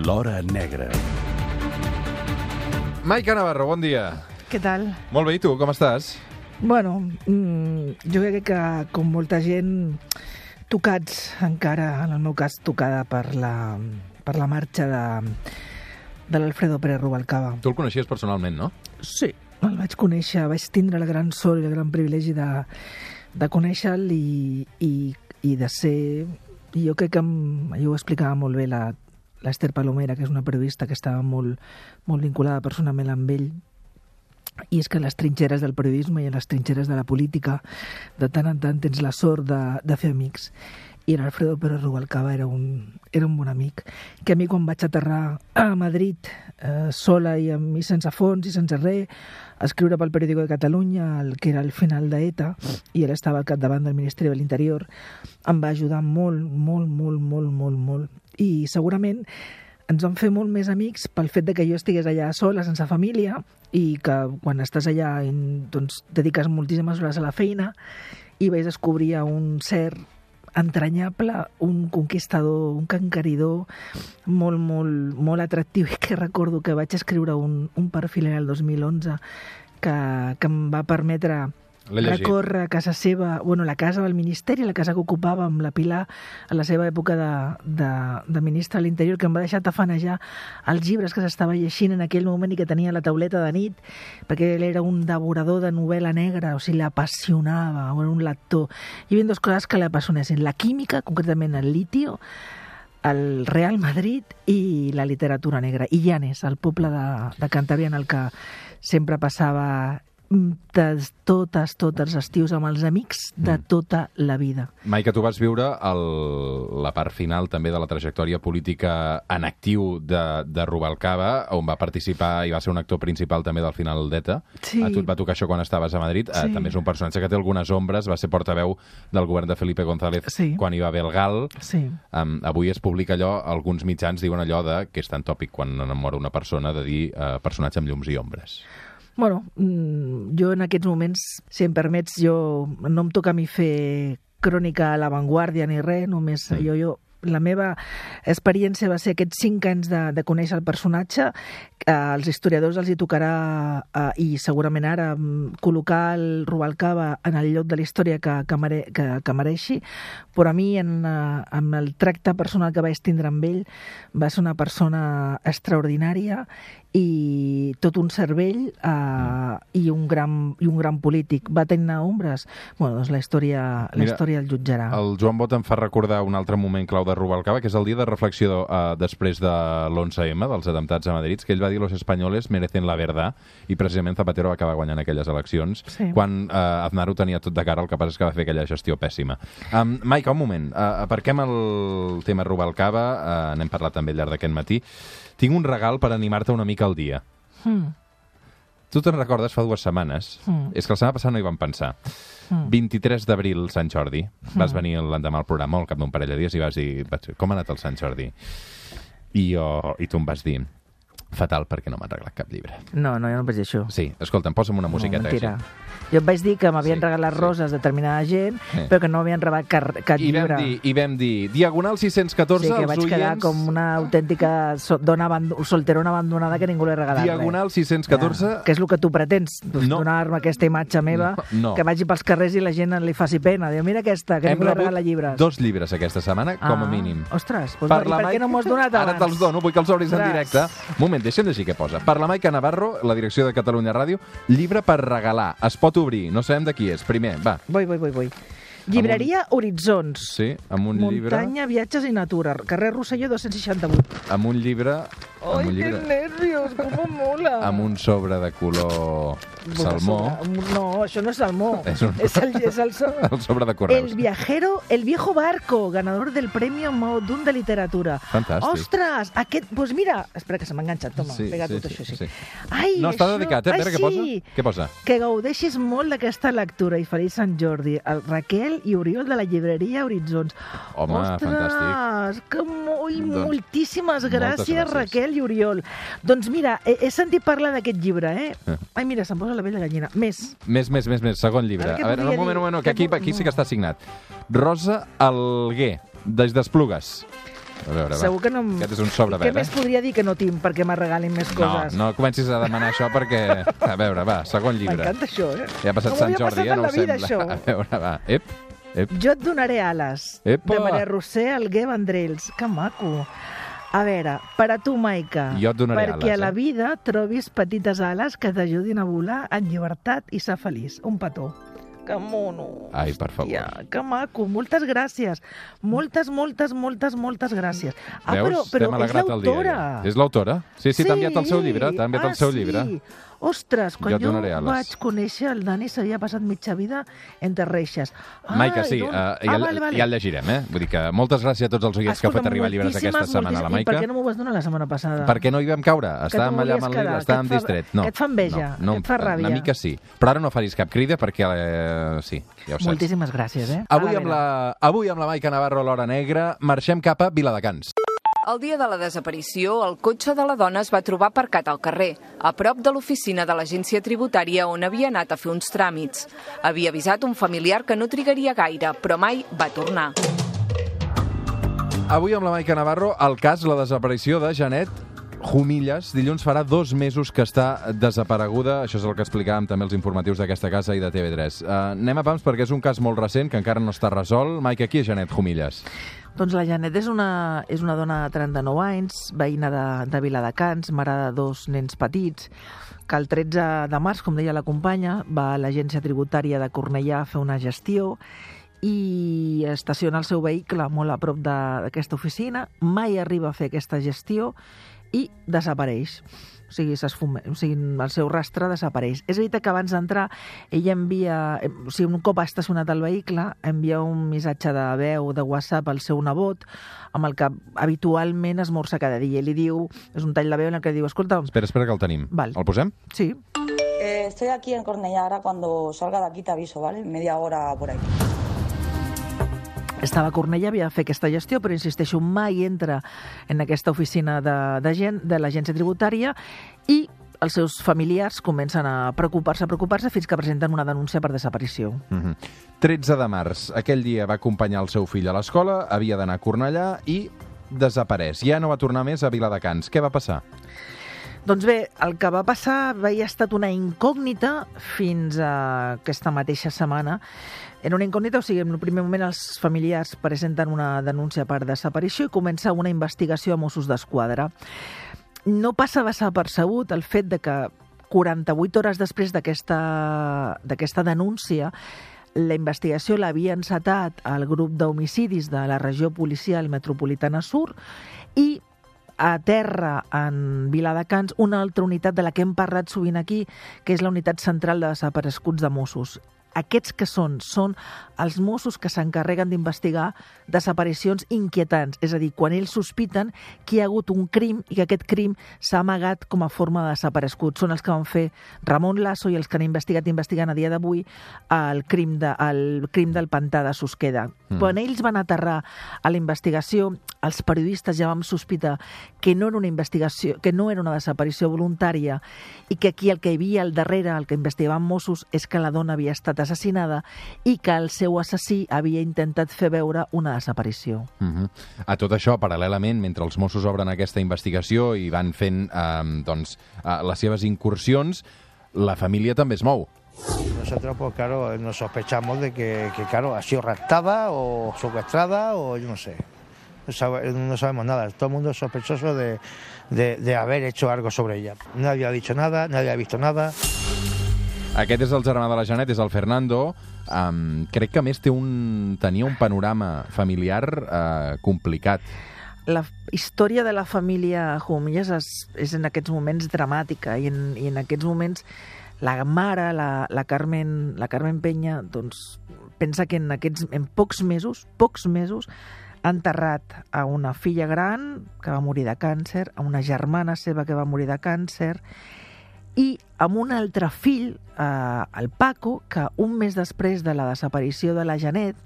L'Hora Negra. Maica Navarro, bon dia. Què tal? Molt bé, i tu, com estàs? Bueno, mm, jo crec que com molta gent tocats encara, en el meu cas tocada per la, per la marxa de, de l'Alfredo Pérez Rubalcaba. Tu el coneixies personalment, no? Sí, el vaig conèixer, vaig tindre el gran sort i el gran privilegi de, de conèixer-lo i, i, i de ser... I jo crec que em, jo ho explicava molt bé la l'Ester Palomera, que és una periodista que estava molt, molt vinculada personalment amb ell, i és que en les trinxeres del periodisme i en les trinxeres de la política de tant en tant tens la sort de, de fer amics. I l'Alfredo Pérez Rubalcaba era un, era un bon amic que a mi quan vaig aterrar a Madrid eh, sola i, amb, i sense fons i sense res a escriure pel Periódico de Catalunya el que era el final d'ETA i ell estava al capdavant del Ministeri de l'Interior em va ajudar molt, molt, molt, molt i segurament ens vam fer molt més amics pel fet de que jo estigués allà sola, sense família, i que quan estàs allà doncs, dediques moltíssimes hores a la feina i vaig descobrir un cert entranyable, un conquistador, un cancaridor molt, molt, molt atractiu. I que recordo que vaig escriure un, un perfil en el 2011 que, que em va permetre recórrer a casa seva, bueno, la casa del Ministeri, la casa que ocupava amb la Pilar a la seva època de, de, de ministre de l'Interior, que em va deixar tafanejar els llibres que s'estava llegint en aquell moment i que tenia la tauleta de nit, perquè ell era un devorador de novel·la negra, o sigui, l'apassionava, era un lector. Hi havia dues coses que l'apassionessin, la química, concretament el litio, el Real Madrid i la literatura negra. I Llanes, el poble de, de Cantàbria en el que sempre passava de totes, tots els estius amb els amics de Mm. tota la vida. Maica, tu vas viure el, la part final també de la trajectòria política en actiu de, de Rubalcaba, on va participar i va ser un actor principal també del final d'ETA. Sí. A tu et va tocar això quan estaves a Madrid. Sí. Eh, també és un personatge que té algunes ombres, va ser portaveu del govern de Felipe González Sí. quan hi va haver el GAL. Sí. Um, avui es publica allò, alguns mitjans diuen allò de, que és tan tòpic quan enamora una persona, de dir uh, personatge amb llums i ombres. Bueno, mm, jo en aquests moments, si em permets, jo no em toca a mi fer crònica a l'avantguàrdia ni res, només Mm. jo, jo la meva experiència va ser aquests cinc anys de, de conèixer el personatge. Eh, als historiadors els hi tocarà, eh, i segurament ara, mm, col·locar el Rubalcaba en el lloc de la història que, que, mere, que, que mereixi, però a mi, en, eh, amb el tracte personal que vaig tindre amb ell, va ser una persona extraordinària i tot un cervell eh, i, un gran, i un gran polític. Va tenir ombres? Bueno, doncs la història, la Mira, història el jutjarà. El Joan Bot em fa recordar un altre moment clau de Rubalcaba, que és el dia de reflexió uh, després de l'11M, dels atemptats a Madrid, que ell va dir los españoles merecen la verdad, i precisament Zapatero va acabar guanyant aquelles eleccions, Sí. quan uh, Aznar ho tenia tot de cara, el que passa és que va fer aquella gestió pèssima. Um, Maica, un moment, uh, aparquem el tema Rubalcaba, uh, n'hem parlat també al llarg d'aquest matí. Tinc un regal per animar-te una mica al dia. Mm, Tu te'n recordes fa dues setmanes? Mm. És que la setmana passada no hi vam pensar. mm. 23 d'abril, Sant Jordi. Vas venir l'endemà al programa, al cap d'un parell de dies, i vas dir, com ha anat el Sant Jordi? I, jo, I tu em vas dir, fatal, perquè no m'han regalat cap llibre. No, no, jo no vaig dir això. Sí, escolta'm, posa'm una musiqueta. no, mentira. així. Jo et vaig dir que m'havien Sí, regalat sí. roses determinada gent, Sí. però que no m'havien regalat cap, cap I llibre. dir, I vam dir, Diagonal 614, sí, que vaig quedar oients... com una autèntica so, dona abando solterona abandonada que ningú li ha regalat Diagonal res. 614... Ja, que és el que tu pretens, doncs, No. donar-me aquesta imatge meva, No, no. que vagi pels carrers i la gent li faci pena. Diu, mira aquesta, que Hem ningú li rebut regala llibres. dos llibres aquesta setmana, com a Ah, mínim. Ostres, doncs Per per, què no m'ho has donat abans? Ara te'ls dono, vull que els obris en Ostres. directe. Un moment, deixa'm llegir què posa. Per la Maica Navarro, la direcció de Catalunya Ràdio, llibre per regalar. Es pot obrir, no sabem de qui és. Primer, va. Vull, vull, vull, vull. Llibreria Horitzons. Sí, amb un llibre... Muntanya, viatges i natura. Carrer Rosselló 268. Amb un llibre... Ai, un que llibre... nervios, com mola. Amb un sobre de color salmó. No, això no és salmó. És un- És el, és el, so- El sobre de correus. el viajero, el viejo barco, ganador del premio Modun de literatura. Fantàstic. Ostres, aquest... Pues mira, espera que se m'ha enganxat, toma, Sí, pega sí, tot sí, això, sí. sí. Ai, No, està això... dedicat, eh? Ai, què posa. sí. Què posa? Que gaudeixis molt d'aquesta lectura i feliç Sant Jordi. El Raquel i Oriol de la llibreria Horitzons. Home, Ostres, fantàstic. que molt, Doncs, moltíssimes gràcies, gràcies. Raquel i Oriol. Doncs mira, he, he sentit parlar d'aquest llibre, eh? Eh. Ai, mira, se'm posa la pell de gallina. Més. Més, més, més, més. Segon llibre. A veure, un moment, un moment, que aquí, aquí sí que està signat. Rosa Alguer, des d'Esplugues. A veure, va. Segur que no... em- Aquest és un sobre Què verd, més eh? podria dir que no tinc perquè me regalin més No, coses? no comencis a demanar això perquè... A veure, va, segon llibre. M'encanta això, eh? Ja ha passat no Sant Jordi, passat eh? No ho vida, sembla. això. A veure, va. Ep, ep. Jo et donaré ales, Epa! de Maria Roser Alguer Vendrells. Que maco. A veure, per a tu, Maica. Jo et donaré perquè ales, a la eh? vida trobis petites ales que t'ajudin a volar en llibertat i ser feliç. Un petó. Que mono. Ai, per favor. Hòstia, que maco. Moltes gràcies. Moltes, moltes, moltes, moltes gràcies. Ah, Veus? però, però T'hem és l'autora. És l'autora? Sí, sí, t'ha enviat el seu llibre. T'ha enviat ah, el seu sí. llibre. Ostres, quan Jo jo, vaig conèixer el Dani s'havia passat mitja vida entre reixes. Maica, Ai, sí, doncs- uh, ja, ah, el- vale, vale. ja el llegirem, eh? Vull dir que moltes gràcies a tots els oients que heu fet arribar llibres aquesta setmana a la Maica. I per què no m'ho vas donar la setmana passada? Per què no hi vam caure? Estàvem allà amb el llibre, estàvem que et fa- distrets. No, que et fa enveja, no, no, que et fa ràbia. Una mica sí. Però ara no faris cap crida perquè eh, sí, ja ho saps. Moltíssimes gràcies, eh? Avui amb, la, avui amb la Maica Navarro a l'Hora Negra marxem cap a Viladecans. El dia de la desaparició, el cotxe de la dona es va trobar aparcat al carrer, a prop de l'oficina de l'agència tributària on havia anat a fer uns tràmits. Havia avisat un familiar que no trigaria gaire, però mai va tornar. Avui amb la Maica Navarro, el cas, la desaparició de Janet Jumilles. Dilluns farà dos mesos que està desapareguda. Això és el que explicàvem també els informatius d'aquesta casa i de TV3. Uh, anem a pams perquè és un cas molt recent que encara no està resolt. Maica, qui és Janet Jumilles? Doncs la Janet és una, és una dona de 39 anys, veïna de, de Viladecans, mare de dos nens petits, que el 13 de març, com deia la companya, va a l'agència tributària de Cornellà a fer una gestió i estaciona el seu vehicle molt a prop d'aquesta oficina, mai arriba a fer aquesta gestió i desapareix. O sigui, o sigui, el seu rastre desapareix. És veritat que abans d'entrar ella envia, eh, o sigui, un cop ha estacionat el vehicle, envia un missatge de veu de WhatsApp al seu nebot, amb el que habitualment esmorza cada dia. I li diu, és un tall de veu en el que diu, escolta, Espera, espera que el tenim. Val. El posem? sí, Eh, estoy aquí en Cornellá, ahora cuando salga de aquí te aviso, ¿vale? Media hora por ahí. Estava a Cornellà, havia de fer aquesta gestió, però insisteixo, mai entra en aquesta oficina de, de, gent, de l'agència tributària i els seus familiars comencen a preocupar-se, a preocupar-se, fins que presenten una denúncia per desaparició. Mm -hmm. 13 de març. Aquell dia va acompanyar el seu fill a l'escola, havia d'anar a Cornellà i desapareix. Ja no va tornar més a Viladecans. Què va passar? Doncs bé, el que va passar havia estat una incògnita fins a aquesta mateixa setmana. Era una incògnita, o sigui, en el primer moment els familiars presenten una denúncia per desaparició i comença una investigació a Mossos d'Esquadra. No passa desapercebut el fet de que 48 hores després d'aquesta denúncia la investigació l'havia encetat al grup d'homicidis de la regió policial metropolitana sur i a terra, en Viladecans, una altra unitat de la que hem parlat sovint aquí, que és la unitat central de desapareguts de Mossos. Aquests que són? Són els Mossos que s'encarreguen d'investigar desaparicions inquietants, és a dir, quan ells sospiten que hi ha hagut un crim i que aquest crim s'ha amagat com a forma de desaparegut. Són els que van fer Ramon Lasso i els que han investigat investigant a dia d'avui el, crim de, el crim del pantà de Susqueda. Mm. Quan ells van aterrar a la investigació, els periodistes ja vam sospitar que no era una investigació, que no era una desaparició voluntària i que aquí el que hi havia al darrere, el que investigaven Mossos, és que la dona havia estat assassinada i que el seu assassí havia intentat fer veure una desaparició. Uh -huh. A tot això, paral·lelament, mentre els Mossos obren aquesta investigació i van fent eh, doncs, eh, les seves incursions, la família també es mou. Nosotros, pues claro, nos sospechamos de que, que, claro, ha sido raptada o secuestrada o yo no sé. No, sabe- no sabemos nada. Todo el mundo es sospechoso de, de, de haber hecho algo sobre ella. Nadie ha dicho nada, nadie ha visto nada. Aquest és el germà de la Janet, és el Fernando. Um, crec que més té un, tenia un panorama familiar uh, complicat. La història de la família Jumilles és, és en aquests moments dramàtica i en, i en aquests moments la mare, la, la, Carmen, la Carmen Penya, doncs, pensa que en, aquests, en pocs mesos, pocs mesos, ha enterrat a una filla gran que va morir de càncer, a una germana seva que va morir de càncer, i amb un altre fill, eh, el Paco, que un mes després de la desaparició de la Janet,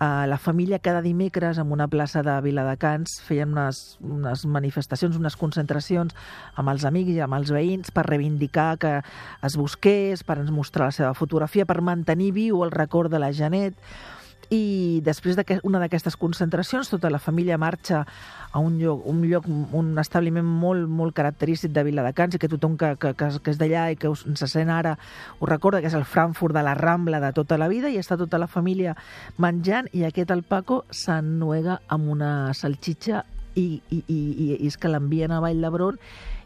eh, la família cada dimecres en una plaça de Viladecans feien unes, unes manifestacions, unes concentracions amb els amics i amb els veïns per reivindicar que es busqués, per ens mostrar la seva fotografia, per mantenir viu el record de la Janet. I després d'una d'aquestes concentracions tota la família marxa a un lloc, un, lloc, un establiment molt, molt característic de Viladecans i que tothom que, que, que, que és d'allà i que us, se sent ara ho recorda, que és el Frankfurt de la Rambla de tota la vida i està tota la família menjant i aquest el Paco s'ennuega amb una salxitxa i, i, i, i és que l'envien a Vall d'Hebron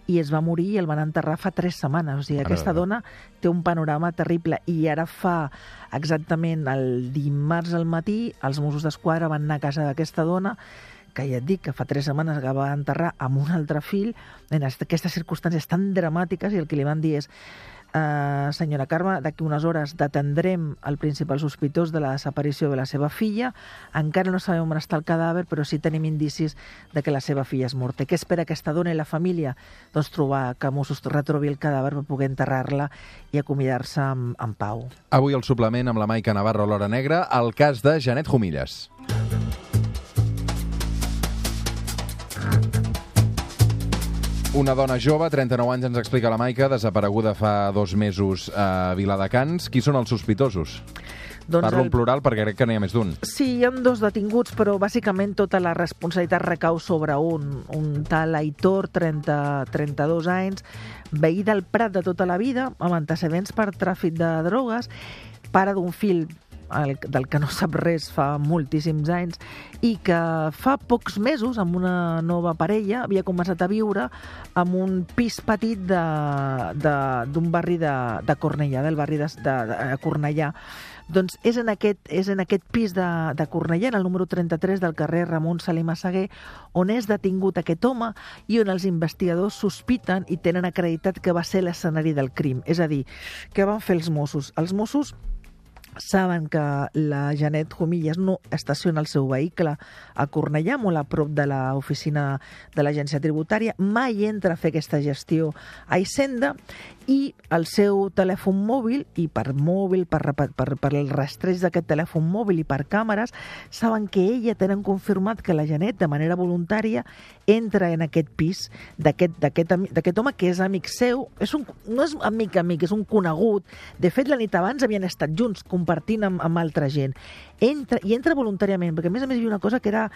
i es va morir i el van enterrar fa tres setmanes. O sigui, Ara, aquesta dona té un panorama terrible i ara fa exactament el dimarts al matí els Mossos d'Esquadra van anar a casa d'aquesta dona que ja et dic que fa tres setmanes que va enterrar amb un altre fill en aquestes circumstàncies tan dramàtiques i el que li van dir és Uh, senyora Carme, d'aquí unes hores detendrem el principal sospitós de la desaparició de la seva filla. Encara no sabem on està el cadàver, però sí tenim indicis de que la seva filla és morta. Què espera aquesta dona i la família? Doncs trobar que Mossos retrobi el cadàver per poder enterrar-la i acomiadar-se en, en pau. Avui el suplement amb la Maica Navarro a l'Hora Negra, el cas de Janet Jumilles. Una dona jove, 39 anys, ens explica la Maica, desapareguda fa dos mesos a Viladecans. Qui són els sospitosos? Doncs Parlo el... en plural perquè crec que n'hi ha més d'un. Sí, hi ha dos detinguts, però bàsicament tota la responsabilitat recau sobre un, un tal Aitor, 30, 32 anys, veí del Prat de tota la vida, amb antecedents per tràfic de drogues, pare d'un fill el, del que no sap res fa moltíssims anys i que fa pocs mesos, amb una nova parella, havia començat a viure en un pis petit d'un barri de, de Cornellà, del barri de, de, de Cornellà. Doncs és en aquest, és en aquest pis de, de Cornellà, en el número 33 del carrer Ramon Salim Assaguer, on és detingut aquest home i on els investigadors sospiten i tenen acreditat que va ser l'escenari del crim. És a dir, què van fer els Mossos? Els Mossos saben que la Janet Jumillas no estaciona el seu vehicle a Cornellà, molt a prop de l'oficina de l'agència tributària, mai entra a fer aquesta gestió a Hisenda i el seu telèfon mòbil, i per mòbil, per, per, per, el rastreig d'aquest telèfon mòbil i per càmeres, saben que ella tenen confirmat que la Janet, de manera voluntària, entra en aquest pis d'aquest home que és amic seu, és un, no és amic amic, és un conegut. De fet, la nit abans havien estat junts, compartint amb, amb altra gent. Entra, I entra voluntàriament, perquè a més a més hi havia una cosa que, era,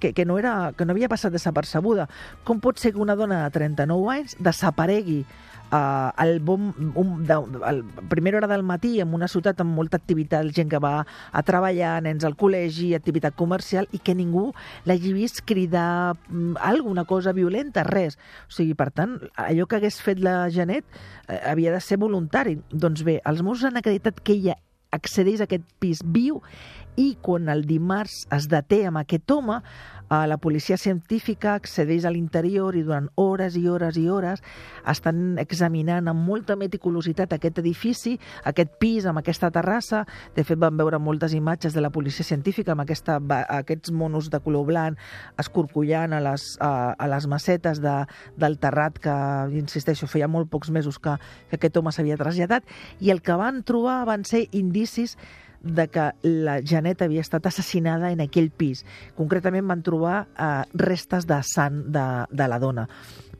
que, que, no era, que no havia passat desapercebuda. Com pot ser que una dona de 39 anys desaparegui uh, el bon, un, de, el, primera hora del matí en una ciutat amb molta activitat, gent que va a treballar, nens al col·legi, activitat comercial, i que ningú l'hagi vist cridar mm, alguna cosa violenta, res. O sigui, per tant, allò que hagués fet la Janet eh, havia de ser voluntari. Doncs bé, els Mossos han acreditat que ella accedeix a aquest pis viu i quan el dimarts es deté amb aquest home, la policia científica accedeix a l'interior i durant hores i hores i hores estan examinant amb molta meticulositat aquest edifici, aquest pis, amb aquesta terrassa. De fet, van veure moltes imatges de la policia científica amb aquesta, aquests monos de color blanc escorcollant a les, a, a les macetes de, del terrat que, insisteixo, feia molt pocs mesos que, que aquest home s'havia traslladat i el que van trobar van ser indicis de que la Janet havia estat assassinada en aquell pis. Concretament van trobar eh, restes de sang de, de la dona.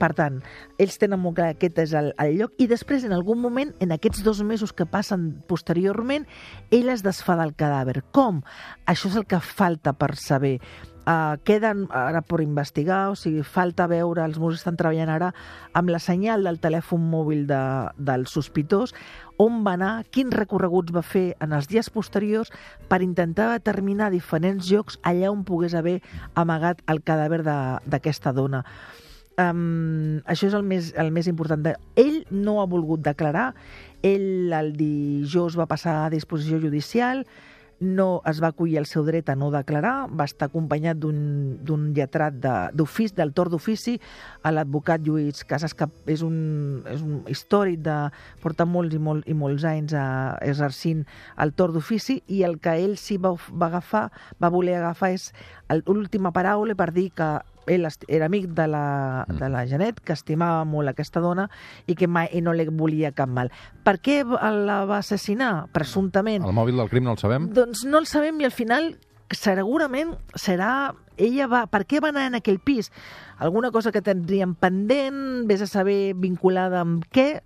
Per tant, ells tenen molt clar que aquest és el, el lloc i després, en algun moment, en aquests dos mesos que passen posteriorment, ell es desfà del cadàver. Com? Això és el que falta per saber. Uh, queden ara per investigar, o sigui, falta veure, els Mossos estan treballant ara amb la senyal del telèfon mòbil de, del sospitós, on va anar, quins recorreguts va fer en els dies posteriors per intentar determinar diferents llocs allà on pogués haver amagat el cadàver d'aquesta dona. Um, això és el més, el més important. Ell no ha volgut declarar, ell el dijous va passar a disposició judicial, no es va acollir el seu dret a no declarar, va estar acompanyat d'un lletrat d'ofici, de, del torn d'ofici, l'advocat Lluís Casas, que és un, és un històric de... porta molts i, molt, i molts anys a, exercint el torn d'ofici, i el que ell sí va, va agafar, va voler agafar és l'última paraula per dir que ell era amic de la, mm. de la Janet, que estimava molt aquesta dona i que mai i no li volia cap mal. Per què la va assassinar, presumptament? El mòbil del crim no el sabem? Doncs no el sabem i al final segurament serà... Ella va... Per què va anar en aquell pis? Alguna cosa que tindríem pendent, vés a saber vinculada amb què,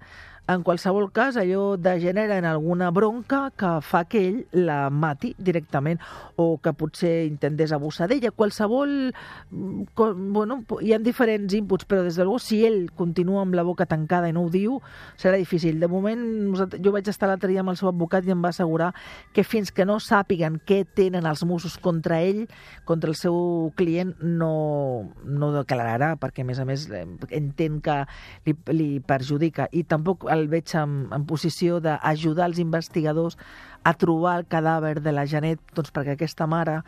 En qualsevol cas, allò degenera en alguna bronca que fa que ell la mati directament o que potser intentés abusar d'ella. Qualsevol... mm, Bueno, hi ha diferents inputs, però des de luego, si ell continua amb la boca tancada i no ho diu, serà difícil. De moment, jo vaig estar l'altre dia amb el seu advocat i em va assegurar que fins que no sàpiguen què tenen els Mossos contra ell, contra el seu client, no, no declararà, perquè a més a més eh, entén que li, li perjudica. I tampoc el veig en, en posició d'ajudar els investigadors a trobar el cadàver de la Janet, doncs perquè aquesta mare,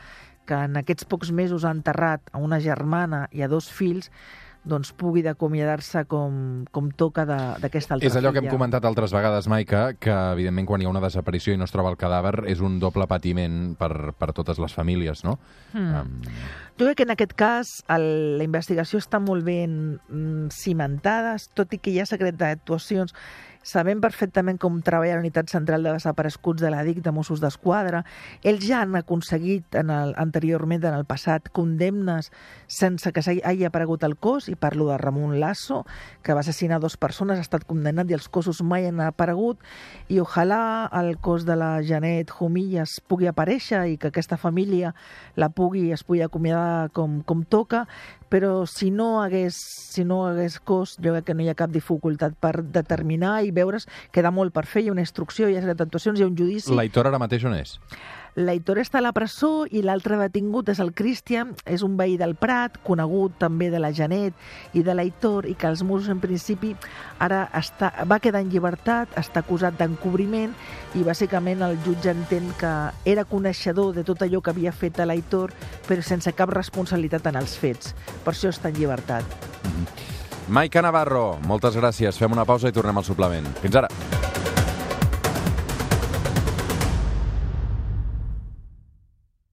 que en aquests pocs mesos ha enterrat a una germana i a dos fills, doncs pugui d'acomiadar-se com, com toca d'aquesta altra És allò que hem filla. comentat altres vegades, Maica, que evidentment quan hi ha una desaparició i no es troba el cadàver és un doble patiment per, per totes les famílies, no? Mm. Um, Jo crec que en aquest cas el, la investigació està molt ben mm, cimentada, tot i que hi ha secret d'actuacions. Sabem perfectament com treballa la Unitat Central de Desapareguts de la DIC de Mossos d'Esquadra. Ells ja han aconseguit en el, anteriorment, en el passat, condemnes sense que hagi aparegut el cos, i parlo de Ramon Lasso, que va assassinar dos persones, ha estat condemnat i els cossos mai han aparegut, i ojalà el cos de la Janet Jumillas pugui aparèixer i que aquesta família la pugui, es pugui acomiadar com, com toca, però si no hagués, si no hagués cos, jo crec que no hi ha cap dificultat per determinar i veure's, queda molt per fer, hi ha una instrucció, hi ha actuacions, hi ha un judici. L'Aitor ara mateix on és? L'Aitor està a la presó i l'altre detingut és el Christian, és un veí del Prat, conegut també de la Janet i de l'Aitor, i que els Mossos en principi ara està, va quedar en llibertat, està acusat d'encobriment i bàsicament el jutge entén que era coneixedor de tot allò que havia fet a l'Aitor, però sense cap responsabilitat en els fets. Per això està en llibertat. Maica Navarro, moltes gràcies. Fem una pausa i tornem al suplement. Fins ara.